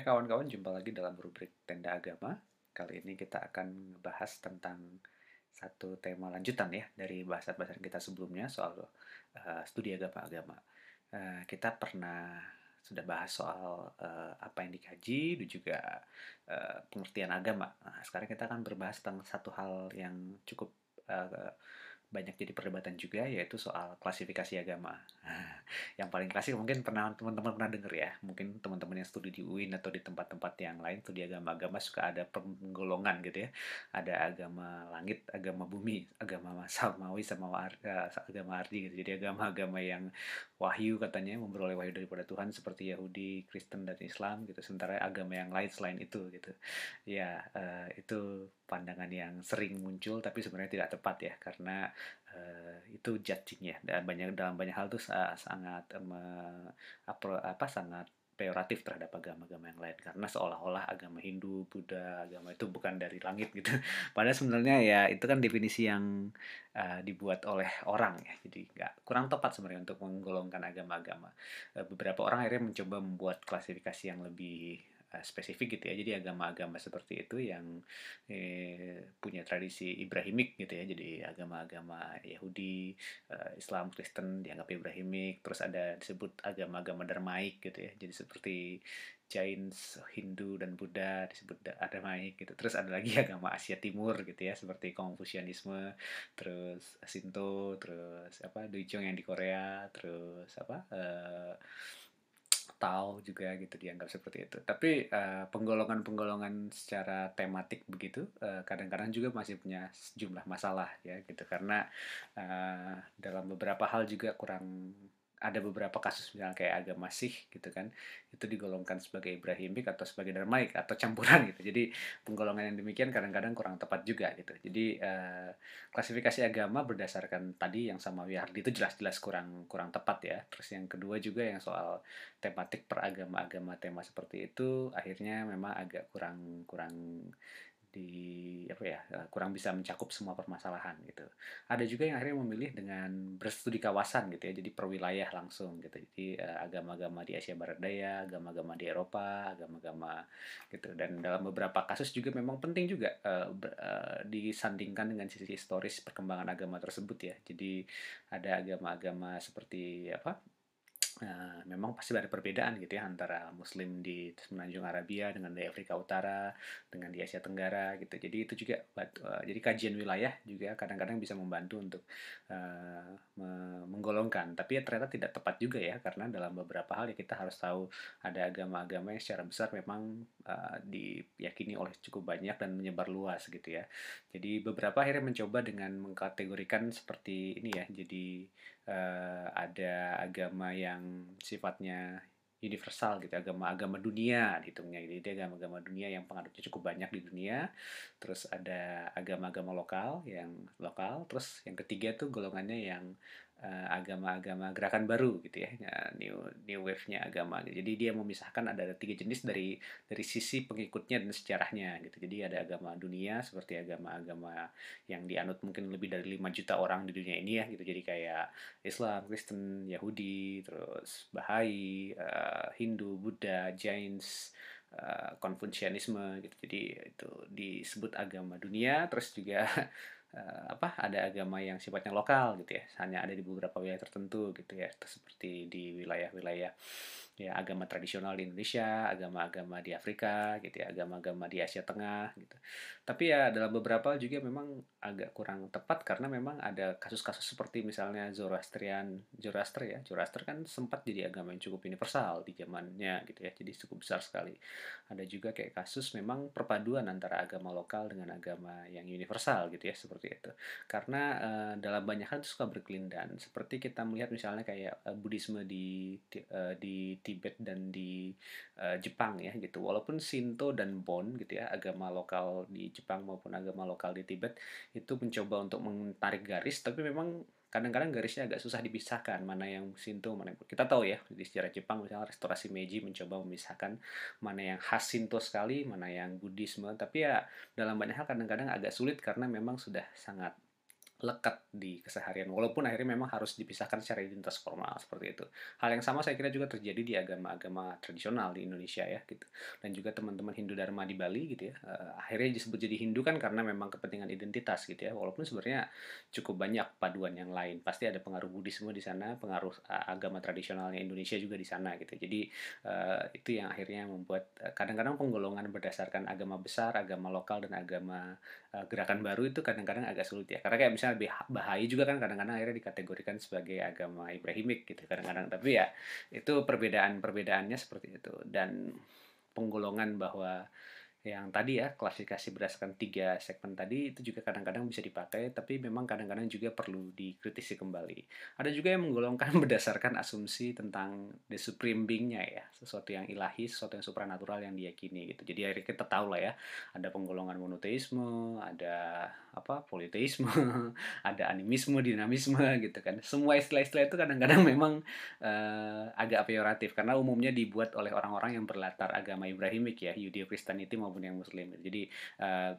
Ya kawan-kawan jumpa lagi dalam rubrik Tenda Agama. Kali ini kita akan membahas tentang satu tema lanjutan ya dari bahasan-bahasan kita sebelumnya soal uh, studi agama-agama. Uh, kita pernah sudah bahas soal uh, apa yang dikaji dan juga uh, pengertian agama. Nah, sekarang kita akan berbahas tentang satu hal yang cukup uh, banyak jadi perdebatan juga yaitu soal klasifikasi agama. yang paling klasik mungkin pernah teman-teman pernah dengar ya, mungkin teman-teman yang studi di UIN atau di tempat-tempat yang lain studi agama-agama suka ada penggolongan gitu ya. Ada agama langit, agama bumi, agama samawi sama warga, agama ardi gitu. Jadi agama-agama yang wahyu katanya memperoleh wahyu daripada Tuhan seperti Yahudi, Kristen dan Islam gitu. Sementara agama yang lain selain itu gitu. Ya, uh, itu pandangan yang sering muncul tapi sebenarnya tidak tepat ya karena uh, itu judging ya dan banyak dalam banyak hal itu sangat um, apa, apa sangat peyoratif terhadap agama-agama yang lain karena seolah-olah agama Hindu, Buddha, agama itu bukan dari langit gitu. Padahal sebenarnya ya itu kan definisi yang uh, dibuat oleh orang ya, jadi nggak kurang tepat sebenarnya untuk menggolongkan agama-agama. Uh, beberapa orang akhirnya mencoba membuat klasifikasi yang lebih spesifik gitu ya. Jadi agama-agama seperti itu yang eh, punya tradisi Ibrahimik gitu ya. Jadi agama-agama Yahudi, eh, Islam, Kristen dianggap Ibrahimik. Terus ada disebut agama-agama Dharmaik gitu ya. Jadi seperti Jain, Hindu dan Buddha disebut Dharmaik gitu. Terus ada lagi agama Asia Timur gitu ya seperti Konfusianisme, terus Shinto, terus apa Doijong yang di Korea, terus apa uh, tahu juga gitu dianggap seperti itu. Tapi uh, penggolongan-penggolongan secara tematik begitu kadang kadang-kadang juga masih punya sejumlah masalah ya gitu karena uh, dalam beberapa hal juga kurang ada beberapa kasus misalnya kayak agama Sikh gitu kan itu digolongkan sebagai Ibrahimik atau sebagai Dharmaik atau campuran gitu. Jadi penggolongan yang demikian kadang-kadang kurang tepat juga gitu. Jadi uh, klasifikasi agama berdasarkan tadi yang sama Wihardi itu jelas-jelas kurang kurang tepat ya. Terus yang kedua juga yang soal tematik peragama-agama tema seperti itu akhirnya memang agak kurang kurang di apa ya eh, kurang bisa mencakup semua permasalahan gitu. Ada juga yang akhirnya memilih dengan berstudi kawasan gitu ya, jadi per wilayah langsung gitu. Jadi eh, agama-agama di Asia Barat Daya, agama-agama di Eropa, agama-agama gitu. Dan dalam beberapa kasus juga memang penting juga uh, uh, disandingkan dengan sisi historis perkembangan agama tersebut ya. Jadi ada agama-agama seperti apa Nah, memang pasti ada perbedaan gitu ya antara Muslim di Semenanjung Arabia dengan di Afrika Utara dengan di Asia Tenggara gitu. Jadi itu juga uh, jadi kajian wilayah juga kadang-kadang bisa membantu untuk uh, menggolongkan. Tapi ya ternyata tidak tepat juga ya karena dalam beberapa hal ya kita harus tahu ada agama-agama yang secara besar memang uh, diyakini oleh cukup banyak dan menyebar luas gitu ya. Jadi beberapa akhirnya mencoba dengan mengkategorikan seperti ini ya. Jadi uh, ada agama yang sifatnya universal gitu agama-agama dunia hitungnya gitu. Jadi agama-agama dunia yang pengaruhnya cukup banyak di dunia. Terus ada agama-agama lokal yang lokal. Terus yang ketiga tuh golongannya yang agama-agama uh, gerakan baru gitu ya new new wave-nya agama jadi dia memisahkan ada tiga jenis dari dari sisi pengikutnya dan sejarahnya gitu. Jadi ada agama dunia seperti agama-agama yang dianut mungkin lebih dari 5 juta orang di dunia ini ya gitu. Jadi kayak Islam Kristen Yahudi terus Bahai uh, Hindu Buddha Jains uh, Konfusianisme gitu. Jadi itu disebut agama dunia terus juga uh, apa ada agama yang sifatnya lokal gitu ya. Hanya ada di beberapa wilayah tertentu gitu ya. Seperti di wilayah-wilayah ya agama tradisional di Indonesia, agama-agama di Afrika gitu ya, agama-agama di Asia Tengah gitu. Tapi ya dalam beberapa juga memang agak kurang tepat karena memang ada kasus-kasus seperti misalnya Zoroastrian, Zoroaster ya. Zoroaster kan sempat jadi agama yang cukup universal di zamannya gitu ya. Jadi cukup besar sekali. Ada juga kayak kasus memang perpaduan antara agama lokal dengan agama yang universal gitu ya seperti itu. Karena uh, dalam banyak hal itu suka berkelindan. Seperti kita melihat misalnya kayak uh, Buddhisme di di, uh, di Tibet dan di uh, Jepang ya gitu. Walaupun Shinto dan Bon gitu ya, agama lokal di Jepang maupun agama lokal di Tibet itu mencoba untuk menarik garis tapi memang kadang-kadang garisnya agak susah dipisahkan mana yang Shinto mana yang kita tahu ya di sejarah Jepang misalnya restorasi Meiji mencoba memisahkan mana yang khas Shinto sekali mana yang Buddhisme tapi ya dalam banyak hal kadang-kadang agak sulit karena memang sudah sangat lekat di keseharian walaupun akhirnya memang harus dipisahkan secara identitas formal seperti itu. Hal yang sama saya kira juga terjadi di agama-agama tradisional di Indonesia ya gitu. Dan juga teman-teman Hindu Dharma di Bali gitu ya. Uh, akhirnya disebut jadi Hindu kan karena memang kepentingan identitas gitu ya. Walaupun sebenarnya cukup banyak paduan yang lain. Pasti ada pengaruh Buddhisme di sana pengaruh uh, agama tradisionalnya Indonesia juga di sana gitu. Jadi uh, itu yang akhirnya membuat kadang-kadang penggolongan berdasarkan agama besar agama lokal dan agama gerakan baru itu kadang-kadang agak sulit ya. Karena kayak misalnya lebih bahaya juga kan kadang-kadang akhirnya dikategorikan sebagai agama Ibrahimik gitu kadang-kadang. Tapi ya itu perbedaan perbedaannya seperti itu. Dan penggolongan bahwa yang tadi ya klasifikasi berdasarkan tiga segmen tadi itu juga kadang-kadang bisa dipakai tapi memang kadang-kadang juga perlu dikritisi kembali. Ada juga yang menggolongkan berdasarkan asumsi tentang the supreme being-nya ya sesuatu yang ilahi sesuatu yang supranatural yang diyakini gitu. Jadi akhirnya kita tahu lah ya ada penggolongan monoteisme ada apa politeisme ada animisme dinamisme gitu kan semua istilah-istilah itu kadang-kadang memang uh, agak peyoratif karena umumnya dibuat oleh orang-orang yang berlatar agama Ibrahimik ya Yudeo Kristianiti maupun yang Muslim. Jadi uh,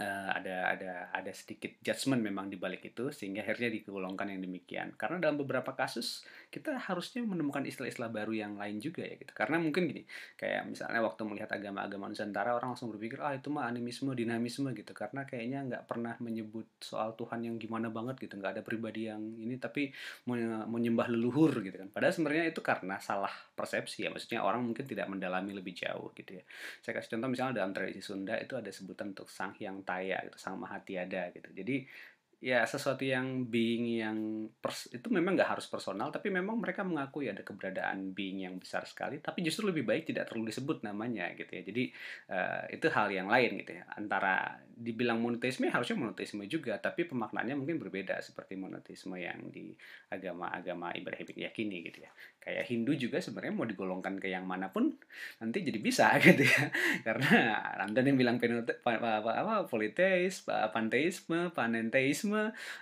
uh, ada ada ada sedikit judgement memang di balik itu sehingga akhirnya digolongkan yang demikian. Karena dalam beberapa kasus kita harusnya menemukan istilah-istilah baru yang lain juga ya gitu. Karena mungkin gini, kayak misalnya waktu melihat agama-agama Nusantara orang langsung berpikir ah itu mah animisme, dinamisme gitu. Karena kayaknya nggak pernah menyebut soal Tuhan yang gimana banget gitu, nggak ada pribadi yang ini tapi menyembah leluhur gitu kan. Padahal sebenarnya itu karena salah persepsi ya. Maksudnya orang mungkin tidak mendalami lebih jauh gitu ya. Saya kasih contoh misalnya dalam tradisi Sunda itu ada sebutan untuk sang hyang taya gitu sang maha tiada gitu jadi ya sesuatu yang being yang pers itu memang nggak harus personal tapi memang mereka mengakui ada keberadaan being yang besar sekali tapi justru lebih baik tidak terlalu disebut namanya gitu ya. Jadi uh, itu hal yang lain gitu ya. Antara dibilang monoteisme harusnya monoteisme juga tapi pemaknaannya mungkin berbeda seperti monoteisme yang di agama-agama Ibrahim yakini gitu ya. Kayak Hindu juga sebenarnya mau digolongkan ke yang mana pun nanti jadi bisa gitu ya. Karena ada yang bilang apa, apa, apa politeis panteisme panenteisme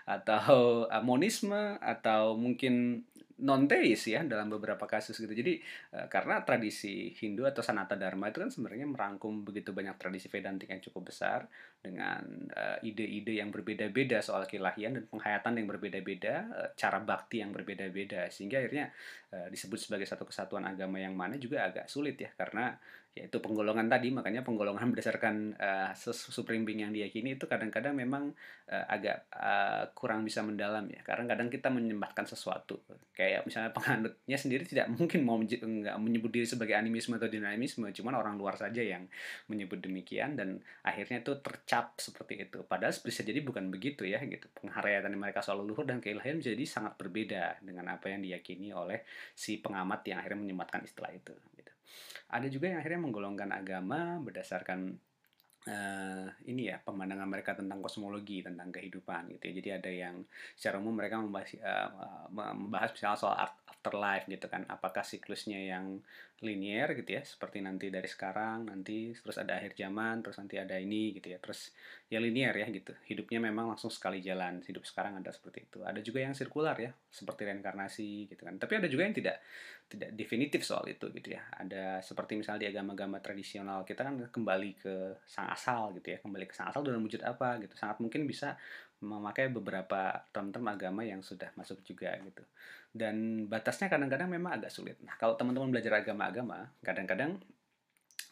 atau monisme atau mungkin non teis ya dalam beberapa kasus gitu. Jadi uh, karena tradisi Hindu atau Sanata Dharma itu kan sebenarnya merangkum begitu banyak tradisi Vedantik yang cukup besar dengan uh, ide-ide yang berbeda-beda soal kelahian dan penghayatan yang berbeda-beda, uh, cara bakti yang berbeda-beda sehingga akhirnya disebut sebagai satu kesatuan agama yang mana juga agak sulit ya karena yaitu penggolongan tadi makanya penggolongan berdasarkan uh, supreme being yang diyakini itu kadang-kadang memang uh, agak uh, kurang bisa mendalam ya. Karena kadang kita menyembahkan sesuatu. Kayak misalnya penganutnya sendiri tidak mungkin mau nggak menyebut diri sebagai animisme atau dinamisme. Cuman orang luar saja yang menyebut demikian dan akhirnya itu tercap seperti itu. Padahal bisa jadi bukan begitu ya gitu. Penghayatan mereka soal leluhur dan keilahian jadi sangat berbeda dengan apa yang diyakini oleh si pengamat yang akhirnya menyematkan istilah itu gitu ada juga yang akhirnya menggolongkan agama berdasarkan uh, ini ya pemandangan mereka tentang kosmologi tentang kehidupan gitu ya. Jadi ada yang secara umum mereka membahas uh, membahas misalnya soal afterlife gitu kan. Apakah siklusnya yang linier gitu ya seperti nanti dari sekarang nanti terus ada akhir zaman terus nanti ada ini gitu ya. Terus ya linier ya gitu. Hidupnya memang langsung sekali jalan. Hidup sekarang ada seperti itu. Ada juga yang sirkular ya seperti reinkarnasi gitu kan. Tapi ada juga yang tidak tidak definitif soal itu gitu ya. Ada seperti misalnya di agama-agama tradisional kita kan kembali ke sang asal gitu ya. Kembali ke sang asal dalam wujud apa gitu. Sangat mungkin bisa memakai beberapa term-term agama yang sudah masuk juga gitu. Dan batasnya kadang-kadang memang agak sulit. Nah kalau teman-teman belajar agama-agama kadang-kadang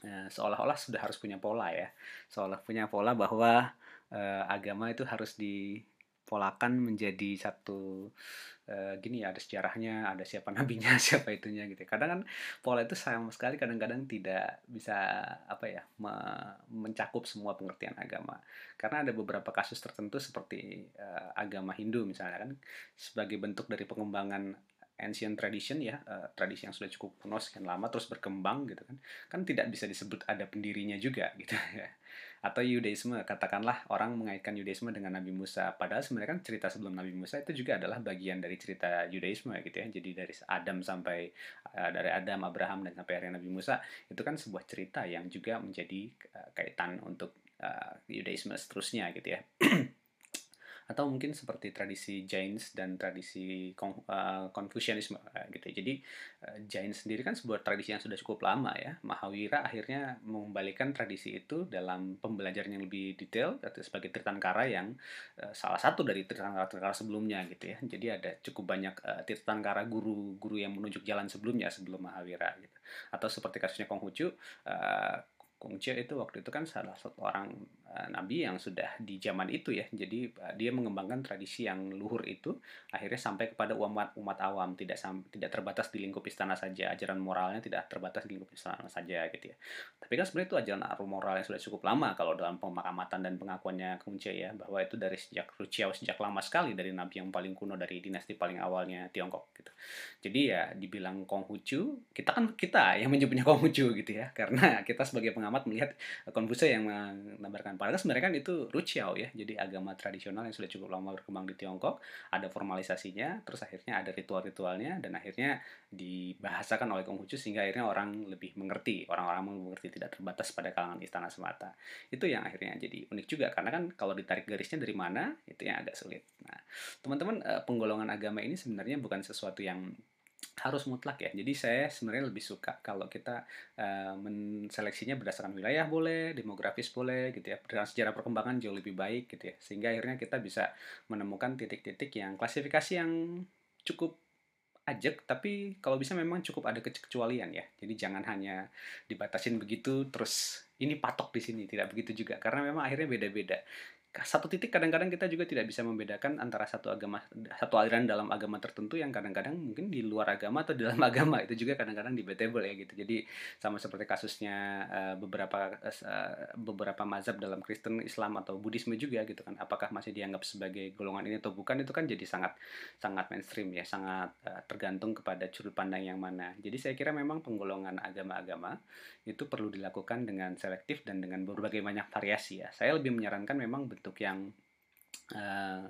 eh, seolah-olah sudah harus punya pola ya. Seolah punya pola bahwa eh, agama itu harus dipolakan menjadi satu uh, gini ya ada sejarahnya ada siapa nabinya siapa itunya gitu ya. kadang kan pola itu sama sekali kadang-kadang tidak bisa apa ya me mencakup semua pengertian agama karena ada beberapa kasus tertentu seperti uh, agama Hindu misalnya kan sebagai bentuk dari pengembangan ancient tradition ya uh, tradisi yang sudah cukup kuno sekian lama terus berkembang gitu kan kan tidak bisa disebut ada pendirinya juga gitu ya atau Yudaisme. Katakanlah orang mengaitkan Yudaisme dengan Nabi Musa. Padahal sebenarnya kan cerita sebelum Nabi Musa itu juga adalah bagian dari cerita Yudaisme gitu ya. Jadi dari Adam sampai uh, dari Adam Abraham dan sampai hari Nabi Musa itu kan sebuah cerita yang juga menjadi uh, kaitan untuk uh, Yudaisme seterusnya gitu ya atau mungkin seperti tradisi Jains dan tradisi uh, Confucianisme uh, gitu. Jadi uh, Jain sendiri kan sebuah tradisi yang sudah cukup lama ya. Mahavira akhirnya mengembalikan tradisi itu dalam pembelajaran yang lebih detail sebagai Tirtankara yang uh, salah satu dari Tirtankara sebelumnya gitu ya. Jadi ada cukup banyak uh, Tirtankara guru-guru yang menunjuk jalan sebelumnya sebelum Mahavira gitu. Atau seperti kasusnya Konghucu, uh, Konghucu itu waktu itu kan salah satu orang nabi yang sudah di zaman itu ya. Jadi uh, dia mengembangkan tradisi yang luhur itu akhirnya sampai kepada umat umat awam, tidak tidak terbatas di lingkup istana saja. Ajaran moralnya tidak terbatas di lingkup istana saja gitu ya. Tapi kan sebenarnya itu ajaran moral yang sudah cukup lama kalau dalam pemakamatan dan pengakuannya Konghucu ya, bahwa itu dari sejak Ruciao sejak lama sekali dari nabi yang paling kuno dari dinasti paling awalnya Tiongkok gitu. Jadi ya dibilang Konghucu, kita kan kita yang menyebutnya Konghucu gitu ya, karena kita sebagai pengamat melihat Konfuse yang menambahkan padahal sebenarnya kan itu Ruchiao ya jadi agama tradisional yang sudah cukup lama berkembang di Tiongkok. Ada formalisasinya terus akhirnya ada ritual-ritualnya dan akhirnya dibahasakan oleh Konghucu sehingga akhirnya orang lebih mengerti orang-orang mengerti tidak terbatas pada kalangan istana semata. Itu yang akhirnya jadi unik juga karena kan kalau ditarik garisnya dari mana itu yang agak sulit. Nah teman-teman eh, penggolongan agama ini sebenarnya bukan sesuatu yang harus mutlak ya. Jadi saya sebenarnya lebih suka kalau kita uh, menseleksinya berdasarkan wilayah boleh, demografis boleh gitu ya. Berdasarkan sejarah perkembangan jauh lebih baik gitu ya. Sehingga akhirnya kita bisa menemukan titik-titik yang klasifikasi yang cukup ajak tapi kalau bisa memang cukup ada kecualian ya. Jadi jangan hanya dibatasin begitu terus ini patok di sini, tidak begitu juga karena memang akhirnya beda-beda satu titik kadang-kadang kita juga tidak bisa membedakan antara satu agama satu aliran dalam agama tertentu yang kadang-kadang mungkin di luar agama atau dalam agama. Itu juga kadang-kadang debatable ya gitu. Jadi sama seperti kasusnya uh, beberapa uh, beberapa mazhab dalam Kristen Islam atau Buddhisme juga gitu kan. Apakah masih dianggap sebagai golongan ini atau bukan itu kan jadi sangat sangat mainstream ya. Sangat uh, tergantung kepada sudut pandang yang mana. Jadi saya kira memang penggolongan agama-agama itu perlu dilakukan dengan selektif dan dengan berbagai banyak variasi ya. Saya lebih menyarankan memang bentuk yang uh,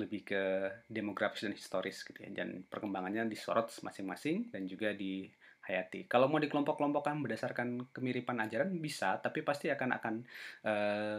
lebih ke demografis dan historis gitu ya. Dan perkembangannya disorot masing-masing dan juga di hayati. Kalau mau dikelompok-kelompokkan berdasarkan kemiripan ajaran bisa, tapi pasti akan akan e,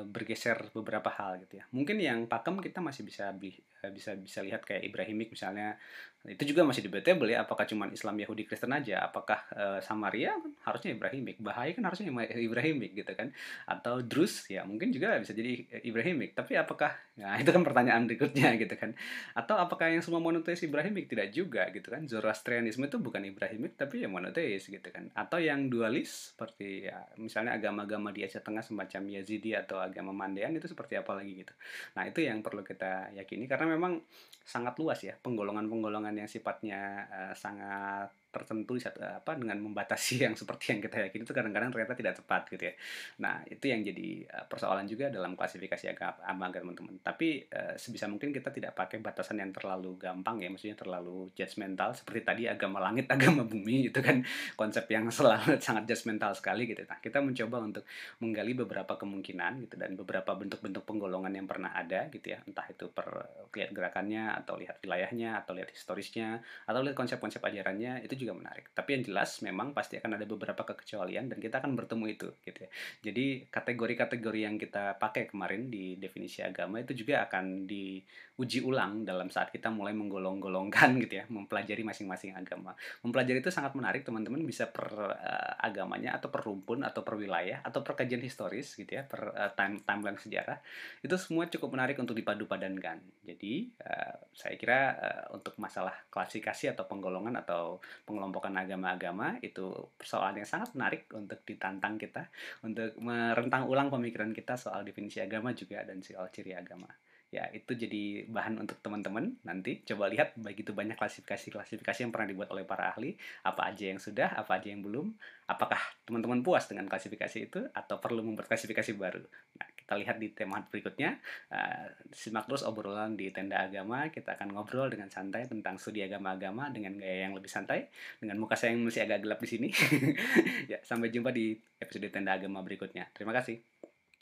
bergeser beberapa hal gitu ya. Mungkin yang pakem kita masih bisa bisa bisa lihat kayak Ibrahimik misalnya. Itu juga masih debatable ya apakah cuma Islam Yahudi Kristen aja? Apakah uh, Samaria? Harusnya Ibrahimik. Bahai kan harusnya Ibrahimik gitu kan? Atau Drus ya mungkin juga bisa jadi Ibrahimik. Tapi apakah nah itu kan pertanyaan berikutnya gitu kan. Atau apakah yang semua monoteis Ibrahimik tidak juga gitu kan. Zoroastrianisme itu bukan Ibrahimik tapi ya monoteis gitu kan. Atau yang dualis seperti ya misalnya agama-agama di Asia Tengah semacam Yazidi atau agama Mandean itu seperti apa lagi gitu. Nah itu yang perlu kita yakini karena memang sangat luas ya penggolongan-penggolongan yang sifatnya uh, sangat tertentu apa dengan membatasi yang seperti yang kita yakini itu kadang-kadang ternyata tidak tepat gitu ya. Nah, itu yang jadi uh, persoalan juga dalam klasifikasi agama teman-teman. Tapi uh, sebisa mungkin kita tidak pakai batasan yang terlalu gampang ya, maksudnya terlalu judgmental seperti tadi agama langit, agama bumi itu kan konsep yang selalu sangat judgmental sekali gitu. Nah, kita mencoba untuk menggali beberapa kemungkinan gitu dan beberapa bentuk-bentuk penggolongan yang pernah ada gitu ya, entah itu per lihat gerakannya atau lihat wilayahnya atau lihat historisnya atau lihat konsep-konsep ajarannya itu juga menarik. Tapi yang jelas memang pasti akan ada beberapa kekecualian dan kita akan bertemu itu gitu ya. Jadi kategori-kategori yang kita pakai kemarin di definisi agama itu juga akan diuji ulang dalam saat kita mulai menggolong-golongkan gitu ya, mempelajari masing-masing agama. Mempelajari itu sangat menarik teman-teman bisa per uh, agamanya atau per rumpun atau per wilayah atau per kajian historis gitu ya, per uh, time timeline sejarah. Itu semua cukup menarik untuk dipadu-padankan. Jadi uh, saya kira uh, untuk masalah klasifikasi atau penggolongan atau pengelompokan agama-agama itu persoalan yang sangat menarik untuk ditantang kita untuk merentang ulang pemikiran kita soal definisi agama juga dan soal ciri agama. Ya itu jadi bahan untuk teman-teman nanti. Coba lihat begitu banyak klasifikasi-klasifikasi yang pernah dibuat oleh para ahli apa aja yang sudah apa aja yang belum apakah teman-teman puas dengan klasifikasi itu atau perlu membuat klasifikasi baru. Nah kita lihat di tema berikutnya. Uh, simak terus obrolan di tenda agama. Kita akan ngobrol dengan santai tentang studi agama-agama dengan gaya yang lebih santai. Dengan muka saya yang masih agak gelap di sini. Ya sampai jumpa di episode tenda agama berikutnya. Terima kasih